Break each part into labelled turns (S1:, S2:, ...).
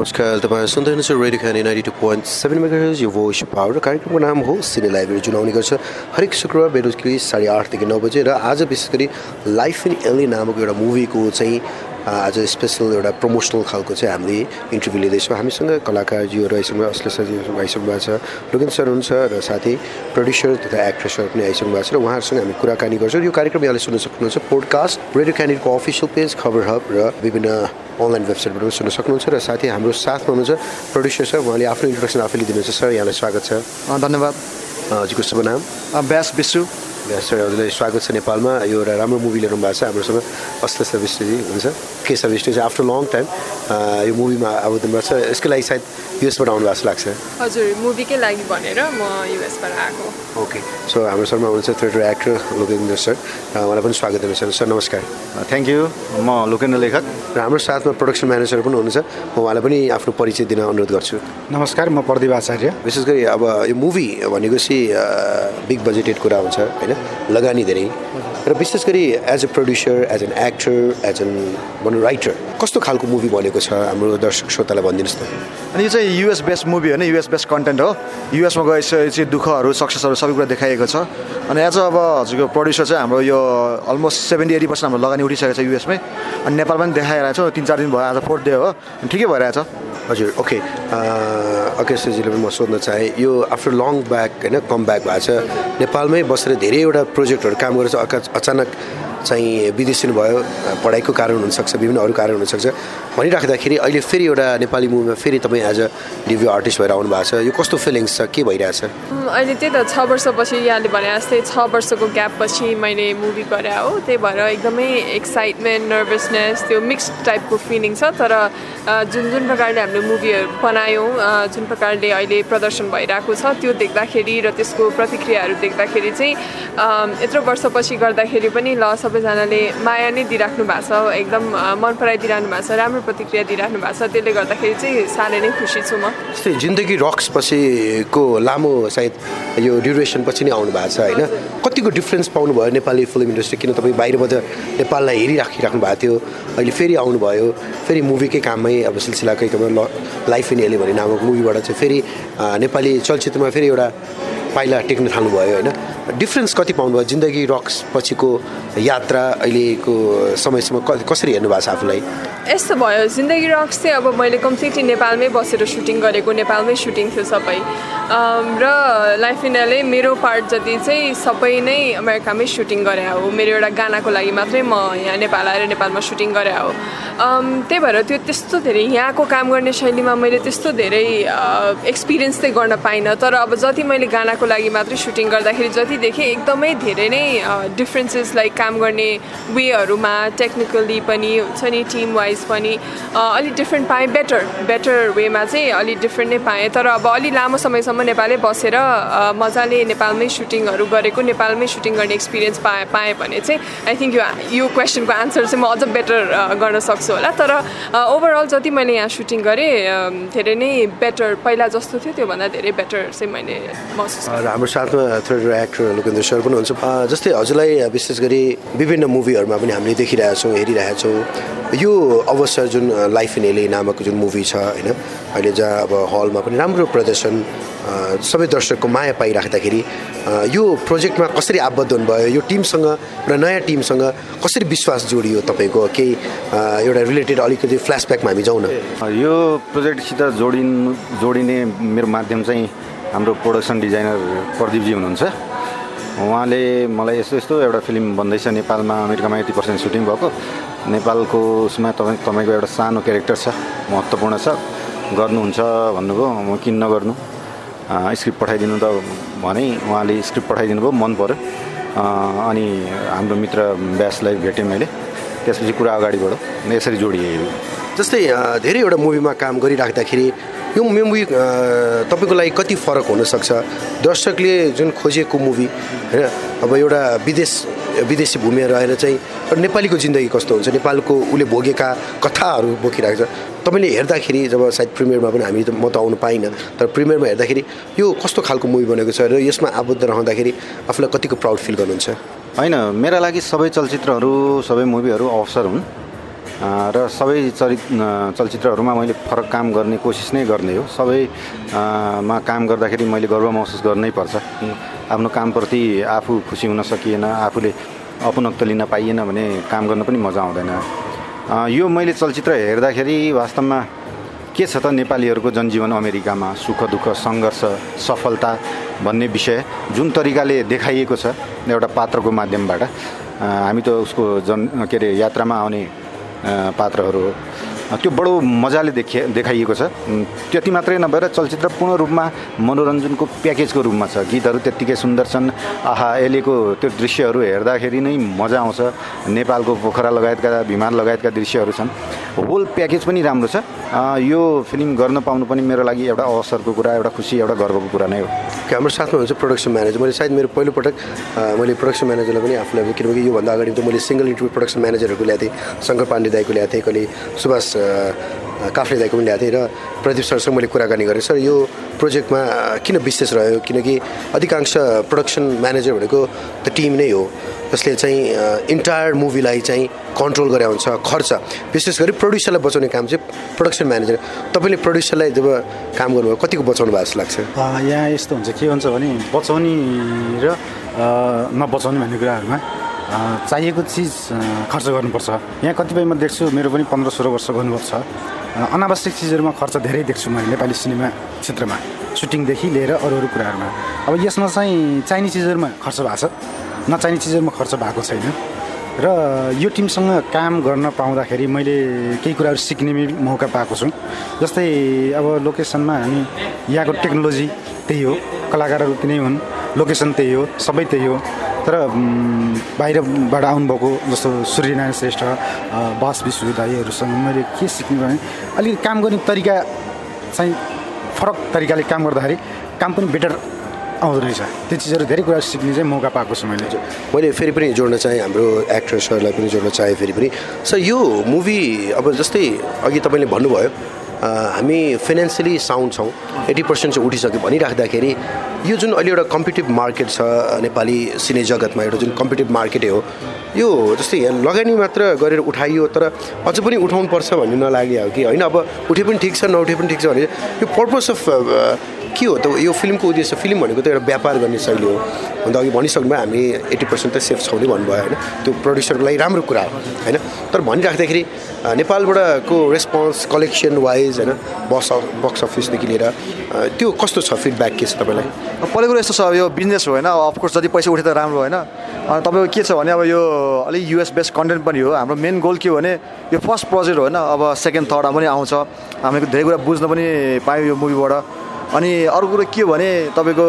S1: नमस्कार तपाईँ सुन्दै हुनुहुन्छ रेडियो खाने ninety two point seven mega यो भोइस पावर कार्यक्रमको नाम हो सिने लाइब्रेरी जुन आउने गर्छ। हरेक शुक्रबार बेलुकी साढे आठदेखि नौ बजे र आज विशेष गरी लाइफ इन एली नामक एउटा मुभीको चाहिँ आज स्पेसल एउटा प्रमोसनल खालको चाहिँ हामीले इन्टरभ्यू लिँदैछौँ। हामीसँग कलाकारजीहरू आइसक्नु भएको आइसक्नु भएको छ। लोकेन सर हुनुहुन्छ र साथै प्रड्युसर तथा एक्ट्रेसहरू पनि आइसक्नु भएको छ र उहाँहरूसँग हामी कुराकानी गर्छौँ। यो कार्यक्रम यहाँले सुन्न सक्नुहुन्छ। पोडकास्ट रेडियो क्यान्डिडको अफिसियल पेज खबर हब र विभिन्न अनलाइन वेबसाइटबाट पनि सुन्न सक्नुहुन्छ र साथै हाम्रो साथमा हुनुहुन्छ प्रड्युसर सर। उहाँले आफ्नो इन्ट्रोडक्सन आफैले दिनुहुन्छ सर यहाँलाई स्वागत छ।
S2: धन्यवाद।
S1: हजुरको शुभ नाम?
S2: व्यास विश्व
S1: सर हजुरलाई स्वागत छ नेपालमा यो एउटा राम्रो मुभी ल्याउनु भएको छ हाम्रोसँग अश्लेष विष्णुजी हुन्छ विष्णु चाहिँ आफ्टर लङ टाइम यो मुभीमा आवेदन भएको छ यसको लागि सायद युएसबाट आउनु भएको जस्तो लाग्छ
S3: हजुर मुभीकै लागि भनेर म युएसबाट आएको
S1: ओके सो हाम्रो सरमा हुनुहुन्छ थिएटर एक्टर लोकेन्द्र सर र उहाँलाई पनि स्वागत दिनु सर सर नमस्कार
S4: थ्याङ्क यू म लोकेन्द्र लेखक
S1: र हाम्रो साथमा प्रोडक्सन म्यानेजर पनि हुनुहुन्छ म उहाँलाई पनि आफ्नो परिचय दिन अनुरोध गर्छु
S2: नमस्कार म प्रदीप आचार्य
S1: विशेष गरी अब यो मुभी भनेपछि बिग बजेटेड कुरा हुन्छ होइन लगानी धेरै र विशेष गरी as a producer as an actor as an भनौँ राइटर कस्तो खालको मुभी बनेको छ हाम्रो दर्शक श्रोतालाई भनिदिनुहोस् न
S2: अनि यो चाहिँ युएस बेस्ड मुभी होइन युएस बेस्ड कन्टेन्ट हो। युएसमा गएपछि दुःखहरू सक्सेसहरू सबै कुरा देखाइएको छ। अनि एज अब हजुरको प्रड्युसर चाहिँ हाम्रो यो अलमोस्ट सेभेन्टी एटी पर्सेन्ट हाम्रो लगानी उठिसकेको छ युएसमै अनि नेपालमा पनि देखाइरहेको छ तिन चार दिन भयो आज फोर्थ डे हो। अनि ठिकै भइरहेछ।
S1: हजुर ओके अकेशजीले पनि म सोध्न चाहेँ यो आफ्टर लङ ब्याक होइन कम ब्याक भएको छ। नेपालमै बसेर धेरैवटा प्रोजेक्टहरू काम गरेर चाहिँ अका- अचानक चाहिँ विदेशी भयो पढाइको कारण हुनसक्छ विभिन्न अरू कारण हुनसक्छ। भनिराख्दाखेरि अहिले फेरि एउटा नेपाली मुभीमा फेरि तपाईँ एज अ डिभ्यू आर्टिस्ट भएर आउनु भएको छ। यो कस्तो फिलिङ्स छ? के भइरहेछ
S3: अहिले त्यही त छ वर्षपछि यहाँले भने जस्तै छ वर्षको ग्यापपछि मैले मुभी गरे हो। त्यही भएर एकदमै एक्साइटमेन्ट नर्भसनेस त्यो मिक्स टाइपको फिलिङ छ। तर जुन जुन प्रकारले हामीले मुभीहरू बनायौँ जुन प्रकारले अहिले प्रदर्शन भइरहेको छ त्यो देख्दाखेरि र त्यसको प्रतिक्रियाहरू देख्दाखेरि चाहिँ यत्रो वर्षपछि गर्दाखेरि पनि ल सबैजनाले माया नै दिइराख्नु भएको छ एकदम मन पराइदिइरहनु भएको छ राम्रो प्रतिक्रिया दिइराख्नु भएको छ। त्यसले गर्दाखेरि चाहिँ साह्रै नै खुसी छु म।
S1: जस्तै जिन्दगी रक्स पछिको लामो सायद यो ड्युरेसन पछि नै आउनु भएको छ होइन? कतिको डिफ्रेन्स पाउनुभयो नेपाली फिल्म इन्डस्ट्री? किन तपाईँ बाहिरबाट नेपाललाई हेरिराखिराख्नु भएको थियो? अहिले फेरि आउनुभयो फेरि मुभीकै काममै अब सिलसिलाकै ल लाइफ इन एले भन्ने नामक मुभीबाट चाहिँ फेरि नेपाली चलचित्रमा फेरि एउटा पाइला टेक्न थाल्नुभयो होइन? डिफ्रेन्स कति पाउनुभयो? जिन्दगी रक्स पछिको यात्रा अहिलेको समयसम्म कसरी हेर्नु भएको छ आफूलाई?
S3: यस्तो भयो जिन्दगी रक्स चाहिँ अब मैले कम्प्लिटली नेपालमै बसेर सुटिङ गरेको नेपालमै सुटिङ थियो सबै। र लाइफ इनले मेरो पार्ट जति चाहिँ सबै नै अमेरिकामै सुटिङ गरे हो। मेरो एउटा गानाको लागि मात्रै म यहाँ नेपाल आएर नेपालमा सुटिङ गरे हो। त्यही भएर त्यो त्यस्तो धेरै यहाँको काम गर्ने शैलीमा मैले त्यस्तो धेरै एक्सपिरियन्स चाहिँ गर्न पाइनँ। तर अब जति मैले गानाको लागि मात्रै सुटिङ गर्दाखेरि जति देखेँ एकदमै धेरै नै डिफ्रेन्सेस लाइक काम गर्ने वेहरूमा टेक्निकली पनि हुन्छ नि टिम वाइज पनि अलिक डिफ्रेन्ट पाएँ बेटर बेटर वेमा चाहिँ अलिक डिफ्रेन्ट नै पाएँ। तर अब अलि लामो समयसम्म नेपालै बसेर मजाले नेपालमै सुटिङहरू गरेको नेपालमै सुटिङ गर्ने एक्सपिरियन्स पाएँ पाएँ भने चाहिँ आई थिङ्क यो यो क्वेसनको आन्सर चाहिँ म अझ बेटर गर्न सक्छु होला। तर ओभरअल जति मैले यहाँ सुटिङ गरेँ धेरै नै बेटर पहिला जस्तो थियो त्योभन्दा धेरै बेटर चाहिँ मैले महसुस
S1: र हाम्रो साथमा थ्रेडर एक्टर लोकेन्द्र सर पनि हुनुहुन्छ। अ, जस्तै हजुरलाई विशेष गरी विभिन्न मुभीहरूमा पनि हामीले देखिरहेछौँ हेरिरहेछौँ यो अवसर जुन लाइफ इन एले नामक जुन मुभी छ होइन अहिले जहाँ अब हलमा पनि राम्रो प्रदर्शन सबै दर्शकको माया पाइराख्दाखेरि यो प्रोजेक्टमा कसरी आबद्ध हुनुभयो यो टिमसँग एउटा नयाँ टिमसँग कसरी विश्वास जोडियो तपाईँको? केही एउटा रिलेटेड अलिकति फ्ल्यासब्याकमा हामी जाउँ न।
S4: यो प्रोजेक्टसित जोडिन जोडिने मेरो माध्यम चाहिँ हाम्रो प्रोडक्सन डिजाइनर प्रदीपजी हुनुहुन्छ। उहाँले मलाई यस्तो यस्तो एउटा फिल्म बन्दैछ नेपालमा अमेरिकामा यति पर्सेन्ट सुटिङ भएको। नेपालको उसमा तपाईँ तपाईँको एउटा सानो क्यारेक्टर छ महत्त्वपूर्ण छ। गर्नुहुन्छ भन्नुभयो म किन नगर्नु? स्क्रिप्ट पठाइदिनु त भने। उहाँले स्क्रिप्ट पठाइदिनु भयो मन पऱ्यो अनि हाम्रो मित्र व्यासलाई भेटेँ मैले। त्यसपछि कुरा अगाडि अनि यसरी जोडिए।
S1: जस्तै धेरैवटा मुभीमा काम गरिराख्दाखेरि यो मुभी तपाईँको लागि कति फरक हुनसक्छ? दर्शकले जुन खोजेको मुभी होइन अब एउटा विदेश विदेशी भूमिमा रहेर चाहिँ नेपालीको जिन्दगी कस्तो हुन्छ? नेपालको उसले भोगेका कथाहरू बोकिरहेको छ। तपाईँले हेर्दाखेरि जब सायद प्रिमियरमा पनि हामी त म त आउनु पाइनँ तर प्रिमियरमा हेर्दाखेरि यो कस्तो खालको मुभी बनेको छ र यसमा आबद्ध रहँदाखेरि आफूलाई कतिको प्राउड फिल गर्नुहुन्छ?
S4: होइन मेरा लागि सबै चलचित्रहरू सबै मुभीहरू अवसर हुन्। र सबै चरित चलचित्रहरूमा मैले फरक काम गर्ने कोसिस नै गर्ने हो। सबैमा काम गर्दाखेरि मैले गर्व महसुस गर्नै पर्छ। आफ्नो कामप्रति आफू खुसी हुन सकिएन आफूले अपनत्व लिन पाइएन भने काम गर्न पनि मजा आउँदैन। यो मैले चलचित्र हेर्दाखेरि वास्तवमा के छ त नेपालीहरूको जनजीवन अमेरिकामा? सुख दुःख सङ्घर्ष सफलता भन्ने विषय जुन तरिकाले देखाइएको छ एउटा पात्रको माध्यमबाट। हामी त उसको जन के अरे यात्रामा आउने पात्रहरू त्यो बडो मजाले देखिए देखाइएको छ। त्यति मात्रै नभएर चलचित्र पूर्ण रूपमा मनोरञ्जनको प्याकेजको रूपमा छ। गीतहरू त्यत्तिकै सुन्दर छन्। आहा अहिलेको त्यो दृश्यहरू हेर्दाखेरि नै मजा आउँछ। नेपालको पोखरा लगायतका विमान लगायतका दृश्यहरू छन्। होल प्याकेज पनि राम्रो छ। यो फिल्म गर्न पाउनु पनि मेरो लागि एउटा अवसरको कुरा एउटा खुसी एउटा गर्वको कुरा नै हो।
S1: हाम्रो साथमा हुन्छ प्रडक्सन म्यानेजर मैले सायद मेरो पहिलोपटक मैले प्रडक्सन म्यानेजरलाई पनि आफूलाई किनकि योभन्दा अगाडि त मैले सिङ्गल इन्टरभ्यू प्रडक्सन म्यानेजरहरूको ल्याएको थिएँ। शङ्कर पाण्डे दाईको ल्याएको थिएँ कहिले सुभाष काफ्ले दाईको पनि ल्याएको थिएँ र प्रदीप सरसँग मैले कुराकानी गरेँ। सर यो प्रोजेक्टमा किन विशेष रह्यो? किनकि अधिकांश प्रडक्सन म्यानेजर भनेको त टिम नै हो। जसले चाहिँ इन्टायर मुभीलाई चाहिँ कन्ट्रोल गरे हुन्छ खर्च। विशेष गरी प्रड्युसरलाई बचाउने काम चाहिँ प्रडक्सन म्यानेजर तपाईँले प्रड्युसरलाई जब काम गर्नुभयो कतिको बचाउनु भएको जस्तो लाग्छ?
S5: यहाँ यस्तो हुन्छ के हुन्छ भने बचाउने र नबचाउने भन्ने कुराहरूमा चाहिएको चिज खर्च गर्नुपर्छ। यहाँ कतिपयमा देख्छु मेरो पनि पन्ध्र सोह्र वर्ष गर्नुभएको छ अनावश्यक चिजहरूमा खर्च धेरै देख्छु मैले नेपाली सिनेमा क्षेत्रमा। सुटिङदेखि लिएर अरू अरू कुराहरूमा। अब यसमा चाहिँ चाहिने चिजहरूमा खर्च भएको छ। नचाहिने चिजहरूमा खर्च भएको छैन। र यो टिमसँग काम गर्न पाउँदाखेरि मैले केही कुराहरू सिक्ने मौका पाएको छु। जस्तै अब लोकेसनमा हामी यहाँको टेक्नोलोजी त्यही हो कलाकारहरू तिनै हुन् लोकेसन त्यही हो सबै त्यही हो। तर बाहिरबाट आउनुभएको जस्तो सूर्यनारायण श्रेष्ठ बास विश्व दाईहरूसँग मैले के सिक्ने भने अलिकति काम गर्ने तरिका चाहिँ फरक तरिकाले काम गर्दाखेरि काम पनि बेटर आउँदो रहेछ। त्यो चिजहरू धेरै कुरा सिक्ने चाहिँ मौका पाएको छु मैले।
S1: मैले फेरि पनि जोड्न चाहेँ हाम्रो एक्ट्रेसहरूलाई पनि जोड्न चाहेँ फेरि पनि। सर यो मुभी अब जस्तै अघि तपाईँले भन्नुभयो हामी फाइनेन्सियली साउन्ड छौँ एट्टी पर्सेन्ट चाहिँ उठिसक्यो भनिराख्दाखेरि यो जुन अहिले एउटा कम्पिटेटिभ मार्केट छ नेपाली सिने जगतमा एउटा जुन कम्पिटेटिभ मार्केटै हो यो जस्तै लगानी मात्र गरेर उठाइयो तर अझ पनि उठाउनुपर्छ भन्ने नलाग्यो कि? होइन अब उठे पनि ठिक छ नउठे पनि ठिक छ भने यो पर्पज अफ के हो त यो फिल्मको उद्देश्य फिल्म भनेको त एउटा व्यापार गर्ने शैली हो। अन्त अघि भनिसक्नुभयो हामी एट्टी पर्सेन्ट त सेफ छौँ नि भन्नुभयो होइन? त्यो प्रड्युसरको लागि राम्रो कुरा हो होइन? तर भनिराख्दाखेरि नेपालबाटको रेस्पोन्स कलेक्सन वाइज होइन बक्स बक्स अफिसदेखि लिएर त्यो कस्तो छ फिडब्याक के छ तपाईँलाई?
S2: पहिलो कुरो यस्तो छ यो बिजनेस हो होइन? अफकोर्स जति पैसा उठे त राम्रो होइन? तपाईँको के छ भने अब यो अलिक युएस बेस्ट कन्टेन्ट पनि हो। हाम्रो मेन गोल के हो भने यो फर्स्ट प्रोजेक्ट होइन? अब सेकेन्ड थर्डमा पनि आउँछ। हामीले धेरै कुरा बुझ्न पनि पायौँ यो मुभीबाट अनि अरू कुरो के भने तपाईँको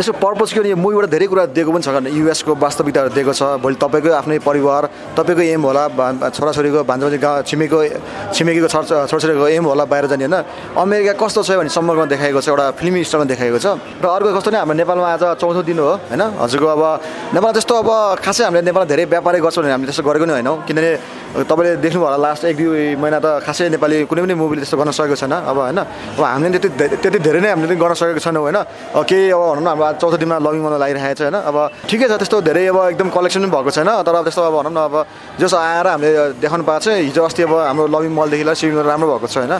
S2: यसो पर्पज के भने यो मुभीबाट धेरै कुरा दिएको पनि छ युएसको वास्तविकताहरू दिएको छ। भोलि तपाईँको आफ्नै परिवार तपाईँको एम होला छोराछोरीको भान्जा गाउँ छिमेकीको छिमेकीको छोरा छोराछोरीको एम होला बाहिर जाने होइन। अमेरिका कस्तो छ भने सम्पर्कमा देखाएको छ एउटा फिल्मी स्टारमा देखाएको छ। र अर्को कस्तो नै हाम्रो नेपालमा आज चौथो दिन हो होइन? हजुरको अब नेपालमा त्यस्तो अब खासै हामीले नेपालमा धेरै व्यापारै गर्छौँ भने हामीले त्यस्तो गरेको नै होइनौँ। किनभने तपाईँले देख्नुभयो होला लास्ट एक दुई महिना त खासै नेपाली कुनै पनि मुभीले त्यस्तो गर्न सकेको छैन। अब होइन अब हामीले त्यति त्यति धेरै नै हामीले गर्न सकेको छैनौँ होइन? केही अब भनौँ न हाम्रो चौथो दिनमा लभिङ गर्न लागिरहेको छ होइन? अब ठिकै छ त्यस्तो धेरै अब एकदम कलेक्सन पनि भएको छैन तर अब त्यस्तो अब भनौँ न अब जस आएर हामीले देखाउनु पाएको छ हिजो अस्ति अब हाम्रो लभिङ मलदेखि लिएर सिभिङ राम्रो भएको छ होइन?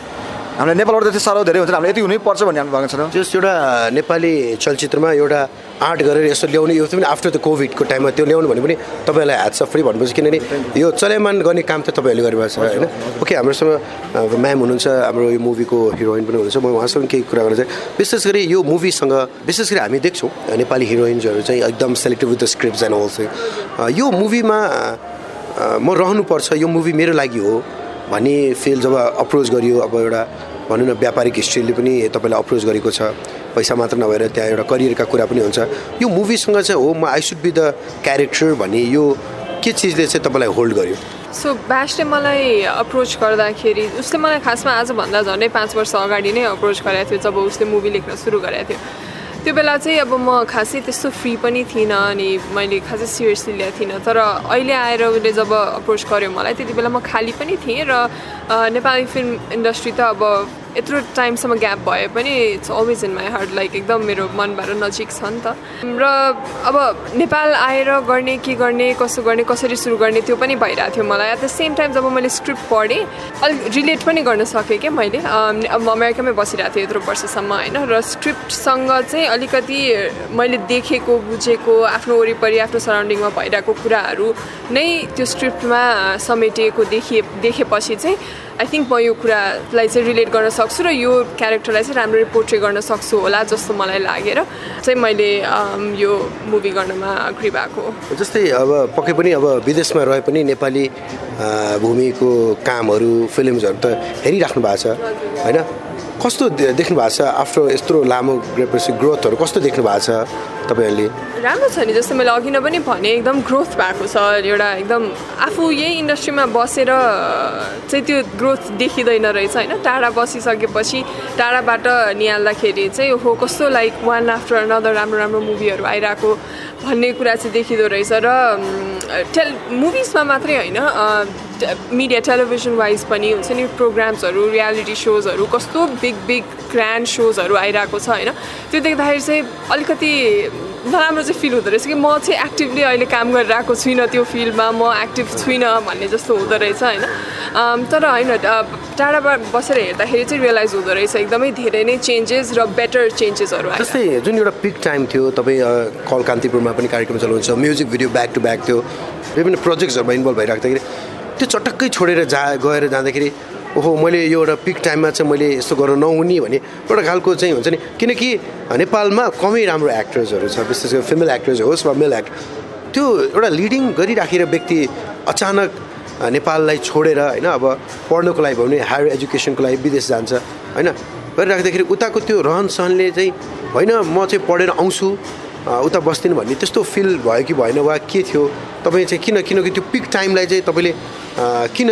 S2: हामीले नेपालबाट त्यति साह्रो धेरै हुन्छ हामीले यति हुनैपर्छ भन्ने हामी भएको छैन।
S1: जस एउटा नेपाली चलचित्रमा एउटा आर्ट गरेर यसो ल्याउने यो पनि आफ्टर द कोभिडको टाइममा त्यो ल्याउनु भने पनि तपाईँहरूलाई हात फ्री भन्नुपर्छ किनभने यो चलायमान गर्ने काम त तपाईँहरूले गरिरहेको छ होइन? ओके हाम्रोसँग म्याम हुनुहुन्छ हाम्रो यो मुभीको हिरोइन पनि हुनुहुन्छ। म उहाँसँग केही कुरा गर्न चाहिँ विशेष गरी यो मुभीसँग विशेष गरी हामी देख्छौँ नेपाली हिरोइन्सहरू चाहिँ एकदम selected with the script and all चाहिँ यो मुभीमा म रहनुपर्छ यो मुभी मेरो लागि हो भन्ने फिल जब अप्रोच गरियो अब एउटा भनौँ न व्यापारिक हिस्ट्रीले पनि तपाईँलाई अप्रोच गरेको छ। पैसा मात्र नभएर त्यहाँ एउटा करियरका कुरा पनि हुन्छ। यो मुभीसँग चाहिँ हो म I should be the character भन्ने यो के चिजले चाहिँ तपाईँलाई होल्ड गर्यो?
S3: सो ब्यासले मलाई अप्रोच गर्दाखेरि उसले मलाई खासमा आजभन्दा झन्डै पाँच वर्ष अगाडि नै अप्रोच गरेको थियो जब उसले मुभी लेख्न सुरु गरेको थियो। त्यो बेला चाहिँ अब म खासै त्यस्तो फ्री पनि थिइनँ अनि मैले खासै सिरियसली ल्याएको थिइनँ। तर अहिले आएर उसले जब अप्रोच गर्यो मलाई त्यति बेला म खाली पनि थिएँ र नेपाली फिल्म इन्डस्ट्री त अब यत्रो टाइमसम्म ग्याप भए पनि it's always in my heart like एकदम मेरो मनबाट नजिक छ नि त। र अब नेपाल आएर गर्ने के गर्ने कसो गर्ने कसरी सुरु गर्ने त्यो पनि भइरहेको थियो मलाई। एट द सेम टाइम जब मैले स्क्रिप्ट पढेँ अलिक रिलेट पनि गर्न सकेँ क्या मैले। अब अमेरिकामै बसिरहेको थिएँ यत्रो वर्षसम्म होइन? र स्क्रिप्टसँग चाहिँ अलिकति मैले देखेको बुझेको आफ्नो वरिपरि आफ्नो सराउन्डिङमा भइरहेको कुराहरू नै त्यो स्क्रिप्टमा समेटिएको देखिए देखेपछि चाहिँ आई थिङ्क म यो कुरालाई चाहिँ रिलेट गर्न सक्छु र यो क्यारेक्टरलाई चाहिँ राम्ररी पोर्ट्रे गर्न सक्छु होला जस्तो मलाई लागेर चाहिँ मैले यो मुभी गर्नमा अग्री भएको
S1: जस्तै अब पक्कै पनि अब विदेशमा रहे पनि नेपाली भूमिको कामहरू फिल्महरू त हेरिराख्नु भएको छ होइन? कस्तो देख्नु भएको छ? आफ्टर यत्रो लामो ग्रोथहरू कस्तो देख्नु भएको छ? तपाईँहरूले?
S3: राम्रो छ नि जस्तो मैले अघि नै पनि भने एकदम ग्रोथ भएको छ एउटा एकदम आफू यही इन्डस्ट्रीमा बसेर चाहिँ त्यो ग्रोथ देखिँदैन रहेछ होइन? टाढा बसिसकेपछि टाढाबाट निहाल्दाखेरि चाहिँ हो कस्तो लाइक वान आफ्टर अनदर राम्रो राम्रो मुभीहरू आइरहेको भन्ने कुरा चाहिँ देखिँदो रहेछ र टेल मुभिजमा मात्रै होइन मिडिया टेलिभिजन वाइज पनि हुन्छ नि प्रोग्राम्सहरू रियालिटी सोजहरू कस्तो बिग बिग ग्रान्ड सोजहरू आइरहेको छ होइन? त्यो देख्दाखेरि चाहिँ अलिकति नराम्रो चाहिँ फिल हुँदो रहेछ कि म चाहिँ एक्टिभली अहिले काम गरिरहेको छुइनँ त्यो फिल्डमा म एक्टिभ छुइनँ भन्ने जस्तो हुँदो रहेछ होइन तर होइन टाढाबाट बसेर हेर्दाखेरि चाहिँ रियलाइज हुँदो रहेछ एकदमै धेरै नै चेन्जेस र बेटर चेन्जेसहरू
S1: जस्तै जुन एउटा पिक टाइम थियो तपाईँ कल कान्तिपुरमा पनि कार्यक्रम चलाउनुहुन्छ music video back to back थियो विभिन्न प्रोजेक्ट्सहरूमा इन्भल्भ भइराख्दाखेरि त्यो चटक्कै छोडेर जा गएर जाँदाखेरि ओहो मैले यो एउटा पिक टाइममा चाहिँ मैले यस्तो गर्न नहुने भने एउटा खालको चाहिँ हुन्छ नि किनकि नेपालमा कमै राम्रो एक्टर्सहरू छ विशेष गरी फिमेल एक्टर्स होस् वा मेल एक्टर त्यो एउटा लिडिङ गरिराखेर व्यक्ति अचानक नेपाललाई छोडेर होइन अब पढ्नको लागि भयो भने हायर एजुकेसनको लागि विदेश जान्छ होइन गरिराख्दाखेरि उताको त्यो रहन सहनले चाहिँ होइन म चाहिँ पढेर आउँछु उता बस्दिनँ भन्ने त्यस्तो फिल भयो कि भएन वा के थियो तपाईँ चाहिँ किन किनकि त्यो पिक टाइमलाई चाहिँ तपाईँले किन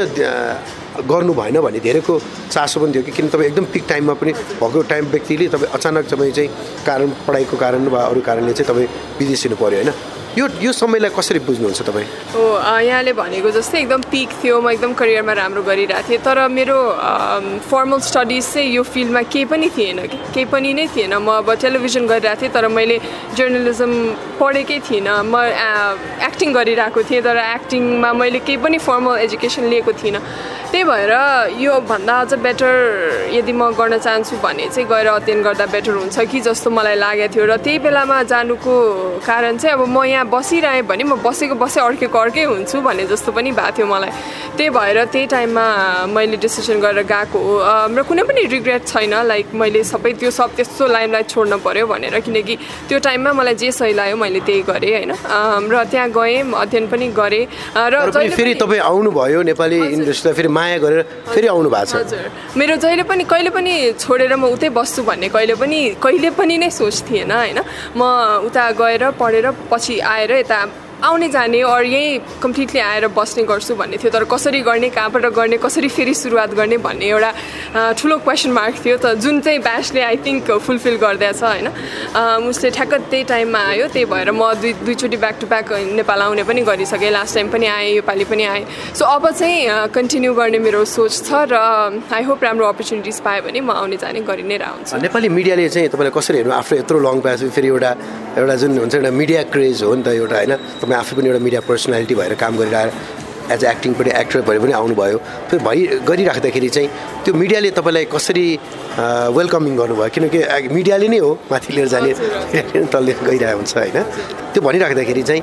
S1: गर्नु भएन भन्ने धेरैको चासो पनि थियो कि किन तपाईँ एकदम पिक टाइममा पनि भएको टाइम व्यक्तिले तपाईँ अचानक तपाईँ चाहिँ कारण पढाइको कारण वा अरू कारणले चाहिँ तपाईँ विदेशिनु पऱ्यो होइन? यो यो समयलाई कसरी बुझ्नुहुन्छ तपाईँ?
S3: हो यहाँले भनेको जस्तै एकदम पिक थियो म एकदम करियरमा राम्रो गरिरहेको थिएँ तर मेरो फर्मल स्टडिज चाहिँ यो फिल्डमा केही पनि थिएन केही पनि नै थिएन। म अब टेलिभिजन गरिरहेको थिएँ तर मैले जर्नलिजम पढेकै थिइनँ। म एक्टिङ गरिरहेको थिएँ तर एक्टिङमा मैले केही पनि फर्मल एजुकेसन लिएको थिइनँ। त्यही भएर योभन्दा अझ बेटर यदि म गर्न चाहन्छु भने चाहिँ गएर अध्ययन गर्दा बेटर हुन्छ कि जस्तो मलाई लागेको थियो। र त्यही बेलामा जानुको कारण चाहिँ अब म यहाँ बसिरहेँ भने म बसेको बसेँ अर्केको अर्कै हुन्छु भन्ने जस्तो पनि भएको थियो मलाई। त्यही भएर त्यही टाइममा मैले डिसिसन गरेर गएको हो। र कुनै पनि रिग्रेट छैन लाइक मैले सबै त्यो सब त्यस्तो लाइनलाई छोड्न पऱ्यो भनेर किनकि त्यो टाइममा मलाई जे सही लाग्यो मैले त्यही गरेँ होइन। र त्यहाँ गएँ अध्ययन पनि गरेँ।
S1: र फेरि तपाईँ आउनुभयो नेपाली इन्डस्ट्रीलाई फेरि माया गरेर फेरि आउनु भएको छ।
S3: हजुर। मेरो जहिले पनि कहिले पनि छोडेर म उतै बस्छु भन्ने कहिले पनि कहिले पनि नै सोच थिएन होइन। म उता गएर पढेर पछि आएर यता आउने जाने अरू यहीँ कम्प्लिटली आएर बस्ने गर्छु भन्ने थियो। तर कसरी गर्ने कहाँबाट गर्ने कसरी फेरि सुरुवात गर्ने भन्ने एउटा ठुलो क्वेसन मार्क थियो। त जुन चाहिँ ब्यासले आई थिङ्क फुलफिल गरिदिएछ होइन? उसले ठ्याक्क त्यही टाइममा आयो। त्यही भएर म दुई दुईचोटि ब्याक टु ब्याक नेपाल आउने पनि गरिसकेँ। लास्ट टाइम पनि आएँ योपालि पनि आएँ। सो अब चाहिँ कन्टिन्यू गर्ने मेरो सोच छ र आई होप राम्रो अपर्च्युनिटिज पाएँ भने म आउने जाने गरि नै रहन्छ।
S1: नेपाली मिडियाले चाहिँ तपाईँलाई कसरी हेर्नु? आफ्नो यत्रो लङ पाएपछि फेरि एउटा एउटा जुन हुन्छ एउटा मिडिया क्रेज हो नि त एउटा होइन? तपाईँ आफै पनि एउटा मिडिया पर्सनालिटी भएर काम गरिरहेर एज एक्टिङ पनि एक्टर भएर पनि आउनुभयो। त्यो भइ गरिराख्दाखेरि चाहिँ त्यो मिडियाले तपाईँलाई कसरी वेलकमिङ गर्नुभयो? किनकि मिडियाले नै हो माथि लिएर जाने तलले गइरहेको हुन्छ होइन? त्यो भनिराख्दाखेरि चाहिँ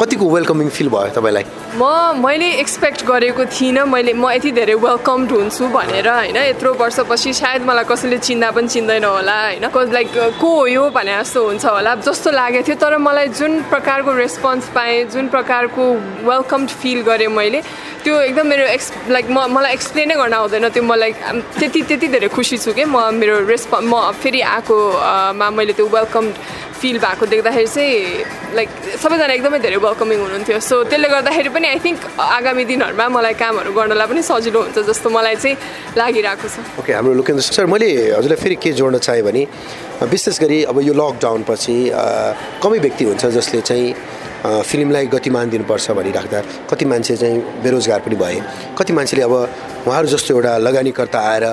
S1: कतिको वेलकमिङ फिल भयो तपाईँलाई?
S3: म मैले एक्सपेक्ट गरेको थिइनँ मैले म यति धेरै वेलकम्ड हुन्छु भनेर होइन? यत्रो वर्षपछि सायद मलाई कसैले चिन्दा पनि चिन्दैन होला होइन? लाइक को हो यो भने जस्तो हुन्छ होला जस्तो लागेको थियो। तर मलाई जुन प्रकारको रेस्पोन्स पाएँ जुन प्रकारको वेलकम्ड फिल गरेँ मैले। त्यो एकदम मेरो एक्स लाइक म मलाई एक्सप्लेनै गर्न आउँदैन। त्यो मलाई त्यति त्यति धेरै खुसी छु कि। म मेरो रेस्प म फेरि आएकोमा मैले त्यो वेलकम फिल भएको देख्दाखेरि चाहिँ लाइक सबैजना एकदमै धेरै वेलकमिङ हुनुहुन्थ्यो। सो त्यसले गर्दाखेरि पनि आई थिङ्क आगामी दिनहरूमा मलाई कामहरू गर्नलाई पनि सजिलो हुन्छ जस्तो मलाई चाहिँ लागिरहेको छ।
S1: ओके हाम्रो लोकेन्द्र सर मैले हजुरलाई फेरि के जोड्न चाहेँ भने विशेष गरी अब यो लकडाउन पछि कमै व्यक्ति हुन्छ जसले चाहिँ फिल्मलाई गतिमान दिनुपर्छ भनिराख्दा कति मान्छे चाहिँ बेरोजगार पनि भए। कति मान्छेले अब उहाँहरू जस्तो एउटा लगानीकर्ता आएर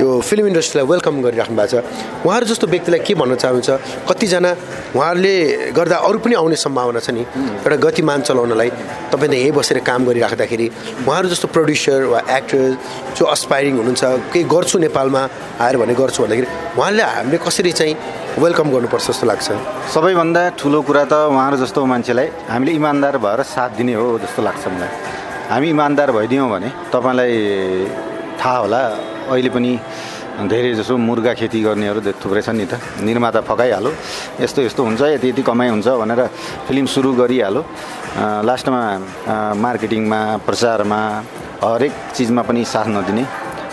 S1: यो फिल्म इन्डस्ट्रीलाई वेलकम गरिराख्नु भएको छ। उहाँहरू जस्तो व्यक्तिलाई के भन्न चाहनुहुन्छ? कतिजना उहाँहरूले गर्दा अरू पनि आउने सम्भावना छ नि। एउटा गतिमान चलाउनलाई तपाईँ त यहीँ बसेर काम गरिराख्दाखेरि उहाँहरू जस्तो प्रड्युसर वा एक्टर जो अस्पाइरिङ हुनुहुन्छ केही गर्छु नेपालमा आएर भने गर्छु भन्दाखेरि उहाँले हामीले कसरी चाहिँ वेलकम गर्नुपर्छ जस्तो लाग्छ।
S4: सबैभन्दा ठुलो कुरा त उहाँहरू जस्तो मान्छेलाई हामीले इमान्दार भएर साथ दिने हो जस्तो लाग्छ मलाई। हामी इमान्दार भइदियौँ भने तपाईँलाई थाहा होला अहिले पनि धेरै जसो मुर्गा खेती गर्नेहरू थुप्रै छन् नि त। निर्माता फकाइहालो। यस्तो यस्तो हुन्छ यति यति कमाइ हुन्छ भनेर फिल्म सुरु गरिहालो। लास्टमा मार्केटिङमा प्रचारमा हरेक चिजमा पनि साथ नदिने।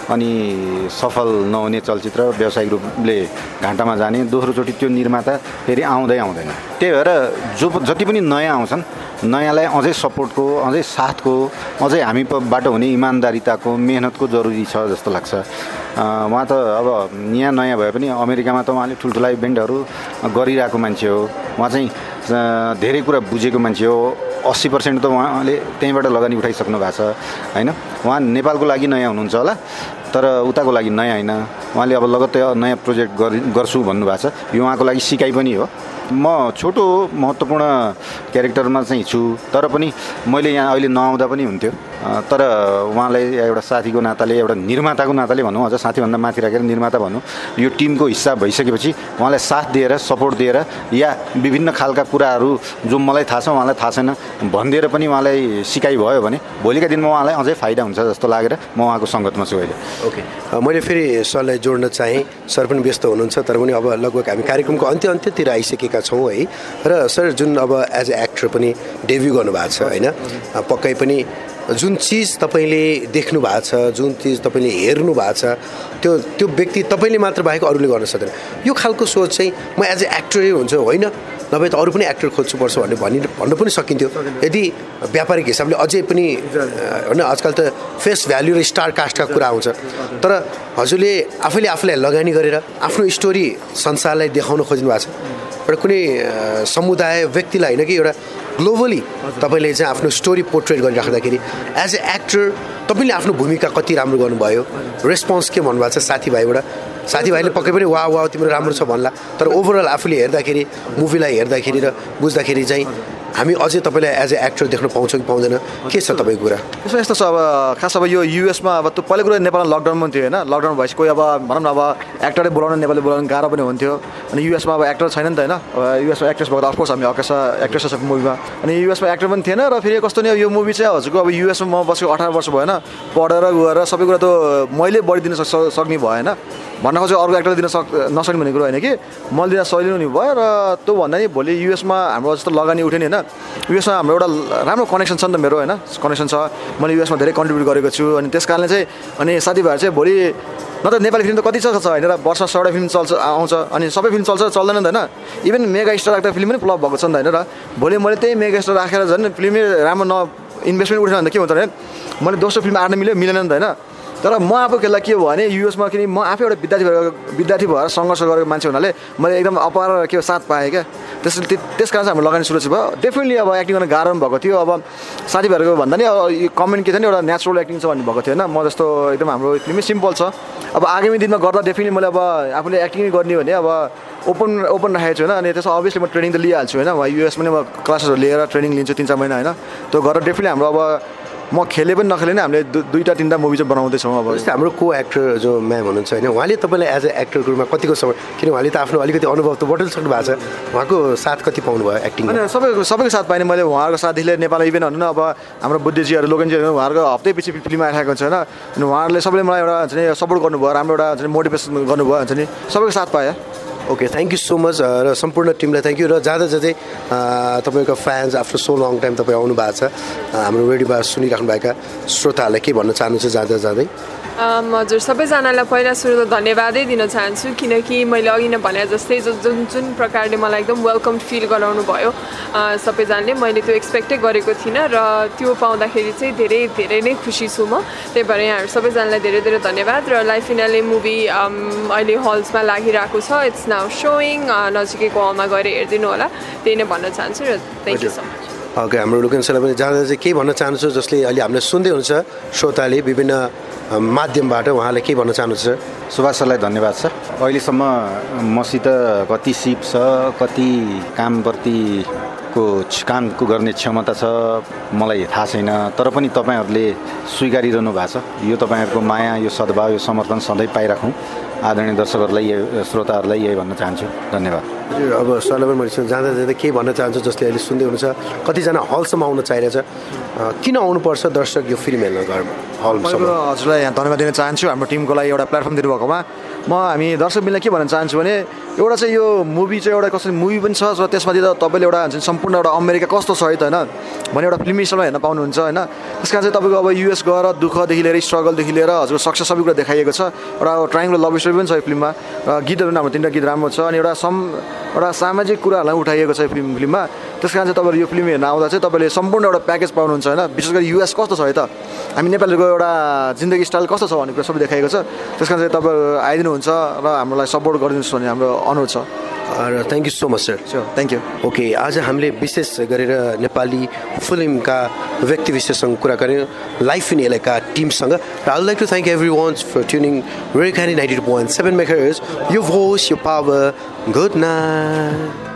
S4: अनि सफल नहुने चलचित्र व्यावसायिक रूपले घाटामा जाने दोस्रोचोटि त्यो निर्माता फेरि आउँदै आउँदैन। त्यही भएर जो जति पनि नयाँ आउँछन् नयाँलाई अझै सपोर्टको अझै साथको अझै हामीबाट हुने इमान्दारिताको मेहनतको जरुरी छ जस्तो लाग्छ। उहाँ त अब यहाँ नयाँ भए पनि अमेरिकामा त उहाँले ठुल्ठुला इभेन्टहरू गरिरहेको मान्छे हो। उहाँ चाहिँ धेरै कुरा बुझेको मान्छे हो। अस्सी पर्सेन्ट त उहाँले त्यहीँबाट लगानी उठाइसक्नु भएको छ होइन? उहाँ नेपालको लागि नयाँ हुनुहुन्छ होला तर उताको लागि नयाँ होइन। उहाँले अब लगत्तै नयाँ प्रोजेक्ट गरि गर्छु भन्नुभएको छ। यो उहाँको लागि सिकाइ पनि हो। म छोटो महत्त्वपूर्ण क्यारेक्टरमा चाहिँ छु तर पनि मैले यहाँ अहिले नआउँदा पनि हुन्थ्यो। तर उहाँलाई एउटा साथीको नाताले एउटा निर्माताको नाताले भनौँ अझ साथीभन्दा माथि राखेर निर्माता भनौँ यो टिमको हिस्सा भइसकेपछि उहाँलाई साथ दिएर सपोर्ट दिएर या विभिन्न खालका कुराहरू जो मलाई थाहा छ उहाँलाई थाहा छैन भनिदिएर पनि उहाँलाई सिकाइ भयो भने भोलिका दिनमा उहाँलाई अझै फाइदा हुन्छ जस्तो लागेर म उहाँको सङ्गतमा छु अहिले।
S1: ओके। मैले फेरि सरलाई जोड्न चाहेँ सर पनि व्यस्त हुनुहुन्छ तर पनि अब लगभग हामी कार्यक्रमको अन्त्य अन्त्यतिर आइसकेका छौँ है। र सर जुन अब एज ए एक्टर पनि डेब्यू गर्नुभएको छ होइन? पक्कै पनि जुन चिज तपाईँले देख्नु भएको छ जुन चिज तपाईँले हेर्नु भएको छ त्यो त्यो व्यक्ति तपाईँले मात्र बाहेक अरूले गर्न सक्दैन। यो खालको सोच चाहिँ म एज ए एक्टरै हुन्छ होइन? नभए त अरू पनि एक्टर खोज्नु पर्छ भन्ने भनि भन्नु पनि सकिन्थ्यो। यदि व्यापारिक हिसाबले अझै पनि होइन आजकल त फेस भ्याल्यु र स्टार कास्टका कुरा आउँछ तर हजुरले आफैले आफूलाई लगानी गरेर आफ्नो स्टोरी संसारलाई देखाउन खोज्नु भएको छ। एउटा कुनै समुदाय व्यक्तिलाई होइन कि एउटा ग्लोबली तपाईँले चाहिँ आफ्नो स्टोरी पोर्ट्रेट गरिराख्दाखेरि एज ए एक्टर तपाईँले आफ्नो भूमिका कति राम्रो गर्नुभयो? रेस्पोन्स के भन्नुभएको छ साथीभाइबाट? साथीभाइले पक्कै पनि वा वा तिम्रो राम्रो छ भन्ला। तर ओभरअल आफूले हेर्दाखेरि मुभीलाई हेर्दाखेरि र बुझ्दाखेरि चाहिँ हामी अझै तपाईँलाई एज ए एक्टर देख्न पाउँछौँ कि पाउँदैन। के छ तपाईँको कुरा?
S2: यसमा यस्तो छ अब खास अब यो युएसमा अब त्यो पहिलो कुरो नेपालमा लकडाउन पनि थियो होइन? लकडाउन भएपछि कोही अब भनौँ न अब एक्टरै बोलाउन नेपाली बोलाउनु गाह्रो पनि हुन्थ्यो। अनि युएसमा अब एक्टर छैन नि त होइन? अब युएसमा एक्ट्रेस भएको अफकोर्स हामी हकेस एक्ट्रेस छ मुभीमा अनि युएसमा एक्टर पनि थिएन र फेरि कस्तो नि यो मुभी चाहिँ हजुरको अब युएसमा म बसेको अठार वर्ष भएन पढेर गएर सबै कुरा त मैले बढिदिन सक् सक्ने भएन भन्न खोजेको अर्को एक्टर दिन सक् नसक्ने भन्ने कुरो होइन कि। मैले दिन सजिलो नि भयो र त्यो भन्दा नि भोलि युएसमा हाम्रो जस्तो लगानी उठ्यो नि होइन। युएसमा हाम्रो एउटा राम्रो कनेक्सन छ नि त मेरो होइन। कनेक्सन छ। मैले युएसमा धेरै कन्ट्रिब्युट गरेको छु अनि त्यस कारणले चाहिँ अनि साथीभाइहरू चाहिँ भोलि न त नेपाली फिल्म त कति छ छ होइन र वर्षमा सौवटा फिल्म चल्छ आउँछ अनि सबै फिल्म चल्छ चल्दैन नि त होइन। इभन मेगा स्टार राख्दा फिल्म पनि फ्लप भएको छ नि त होइन र भोलि मैले त्यही मेगा स्टार राखेर झन् फिल्मै राम्रो न इन्भेस्टमेन्ट उठेन भने त के हुन्छ भने मैले दोस्रो फिल्म आर्न मिल्यो मिलेन नि त होइन। तर म आफू खेल्दा के भने युएसमा किन म आफै एउटा विद्यार्थी भएर विद्यार्थी भएर सङ्घर्ष गरेको मान्छे हुनाले मैले एकदम अपार के साथ पाएँ क्या। त्यस त्यस कारण चाहिँ हाम्रो लगानी सुरक्षित भयो। डेफिनेटली अब एक्टिङ गर्न गाह्रो पनि भएको थियो। अब साथीभाइहरूको भन्दा नि यो कमेन्ट के थियो नि एउटा नेचुरल एक्टिङ छ भन्ने भएको थियो होइन। म जस्तो एकदम हाम्रो फिल्मै सिम्पल छ। अब आगामी दिनमा गर्दा डेफिनेटली मैले अब आफूले एक्टिङ गर्ने भने अब ओपन ओपन राखेको छु होइन। अनि त्यसमा अभियसली म ट्रेनिङ त लिइहाल्छु होइन। युएस पनि म क्लासेसहरू लिएर ट्रेनिङ लिन्छु तिन चार महिना होइन। त्यो गरेर डेफिनेटली हाम्रो अब म खेले पनि नखेले नि हामीले दुईवटा तिनवटा मुभी चाहिँ बनाउँदैछौँ अब।
S1: जस्तै हाम्रो को एक्टर जो म्याम हुनुहुन्छ होइन उहाँले तपाईँलाई एज ए एक्टरको रूपमा कतिको समय किन उहाँले त आफ्नो अलिकति अनुभव त बटुलिसक्नु भएको छ। उहाँको साथ कति पाउनुभयो एक्टिङमा
S2: अनि सबैको सबैको साथ पाइने। मैले उहाँहरूको साथीले नेपाल इभेन भन्नु न अब हाम्रो बुद्धिजीहरू लोकनजीहरू उहाँहरूको हप्तै पछि फिल्म आइरहेको हुन्छ होइन। अनि उहाँहरूले सबैले मलाई एउटा हुन्छ नि सपोर्ट गर्नुभयो राम्रो एउटा हुन्छ नि मोटिभेसन गर्नुभयो हुन्छ नि। सबैको साथ पाएँ।
S1: Okay thank you so much र सम्पूर्ण टिमलाई थ्याङ्क यू र जाँदा जाँदै तपाईँको फ्यान्स आफ्नो सो लङ टाइम तपाईँ आउनु भएको छ हाम्रो रेडियोमा सुनिराख्नुभएका श्रोताहरूलाई के भन्न चाहनुहुन्छ जाँदा जाँदै?
S3: हजुर सबैजनालाई पहिला सुरु त धन्यवादै दिन चाहन्छु किनकि मैले अघि नै भने जस्तै जुन जुन प्रकारले मलाई एकदम वेलकम फिल गराउनु भयो सबैजनाले मैले त्यो एक्सपेक्टै गरेको थिइनँ र त्यो पाउँदाखेरि चाहिँ धेरै धेरै नै खुसी छु म। त्यही भएर यहाँहरू सबैजनालाई धेरै धेरै धन्यवाद र लाइफ इनाले मुभी अहिले हल्समा लागिरहेको छ। इट्स नाउ सोइङ नजिकैको हलमा गएर हेरिदिनु होला। त्यही नै भन्न चाहन्छु र thank you so much
S1: okay हाम्रो लोकेन्सलाई पनि जाँदा चाहिँ के भन्न चाहन्छु जसले अहिले हामीले सुन्दै हुनुहुन्छ श्रोताले विभिन्न माध्यमबाट उहाँले के भन्न चाहनुहुन्छ सर?
S4: सुभाष सरलाई धन्यवाद छ अहिलेसम्म मसित कति सिप छ कति कामप्रतिको कामको गर्ने क्षमता छ मलाई थाहा छैन। तर पनि तपाईँहरूले स्वीकारिरहनु भएको छ। यो तपाईँहरूको माया यो सद्भाव यो समर्थन सधैँ पाइराखौँ। आदरणीय दर्शकहरूलाई यही श्रोताहरूलाई यही भन्न चाहन्छु। धन्यवाद।
S1: हजुर अब सरलाई पनि मैले जाँदा जाँदा के भन्न चाहन्छु जसले अहिले सुन्दै हुनुहुन्छ। कतिजना हलसम्म आउन चाहिरहेछ। किन आउनुपर्छ दर्शक यो फिल्म हेर्न
S2: पहिलो हजुरलाई यहाँ धन्यवाद दिन चाहन्छु। हाम्रो टिमको लागि एउटा प्लेटफर्म दिनुभएकोमा म हामी दर्शक मिललाई के भन्न चाहन्छु भने एउटा चाहिँ यो मुभी चाहिँ एउटा कसरी मुभी पनि छ र त्यसमाथि त तपाईँले एउटा हुन्छ सम्पूर्ण एउटा अमेरिका कस्तो छ है त होइन? भने एउटा फिल्मी स्टाइलमा हेर्न पाउनुहुन्छ होइन? त्यस कारण चाहिँ तपाईँको अब युएस गएर दुःखदेखि लिएर स्ट्रगलदेखि लिएर हजुर सक्सेस सबै कुरा देखाइएको छ। एउटा ट्राइङ्गल लभ स्टोरी पनि छ यो फिल्ममा र गीतहरू पनि हाम्रो तिनवटा गीत राम्रो छ अनि एउटा सम एउटा सामाजिक कुराहरूलाई उठाइएको छ यो फिल्म फिल्ममा। त्यस कारण चाहिँ तपाईँहरू यो फिल्म हेर्न आउँदा चाहिँ तपाईँले सम्पूर्ण एउटा प्याकेज पाउनुहुन्छ होइन। विशेष गरी युएस कस्तो छ है त? हामी नेपालीहरूको एउटा जिन्दगी स्टाइल कस्तो छ भन्ने कुरा सबै देखाएको छ। त्यस कारण चाहिँ तपाईँहरू आइदिनुहुन्छ र हामीलाई सपोर्ट गरिदिनुहोस् भन्ने हाम्रो अनुरोध छ।
S1: र thank you so much sir
S2: so thank you
S1: okay आज हामीले विशेष गरेर नेपाली फिल्मका व्यक्ति विशेषसँग कुरा गऱ्यौँ लाइफ इन एलका टिमसँग। र I like to thank every ones for tuning red खानी ninety two point seven makers यो भोइस यो पावर गुड नाइट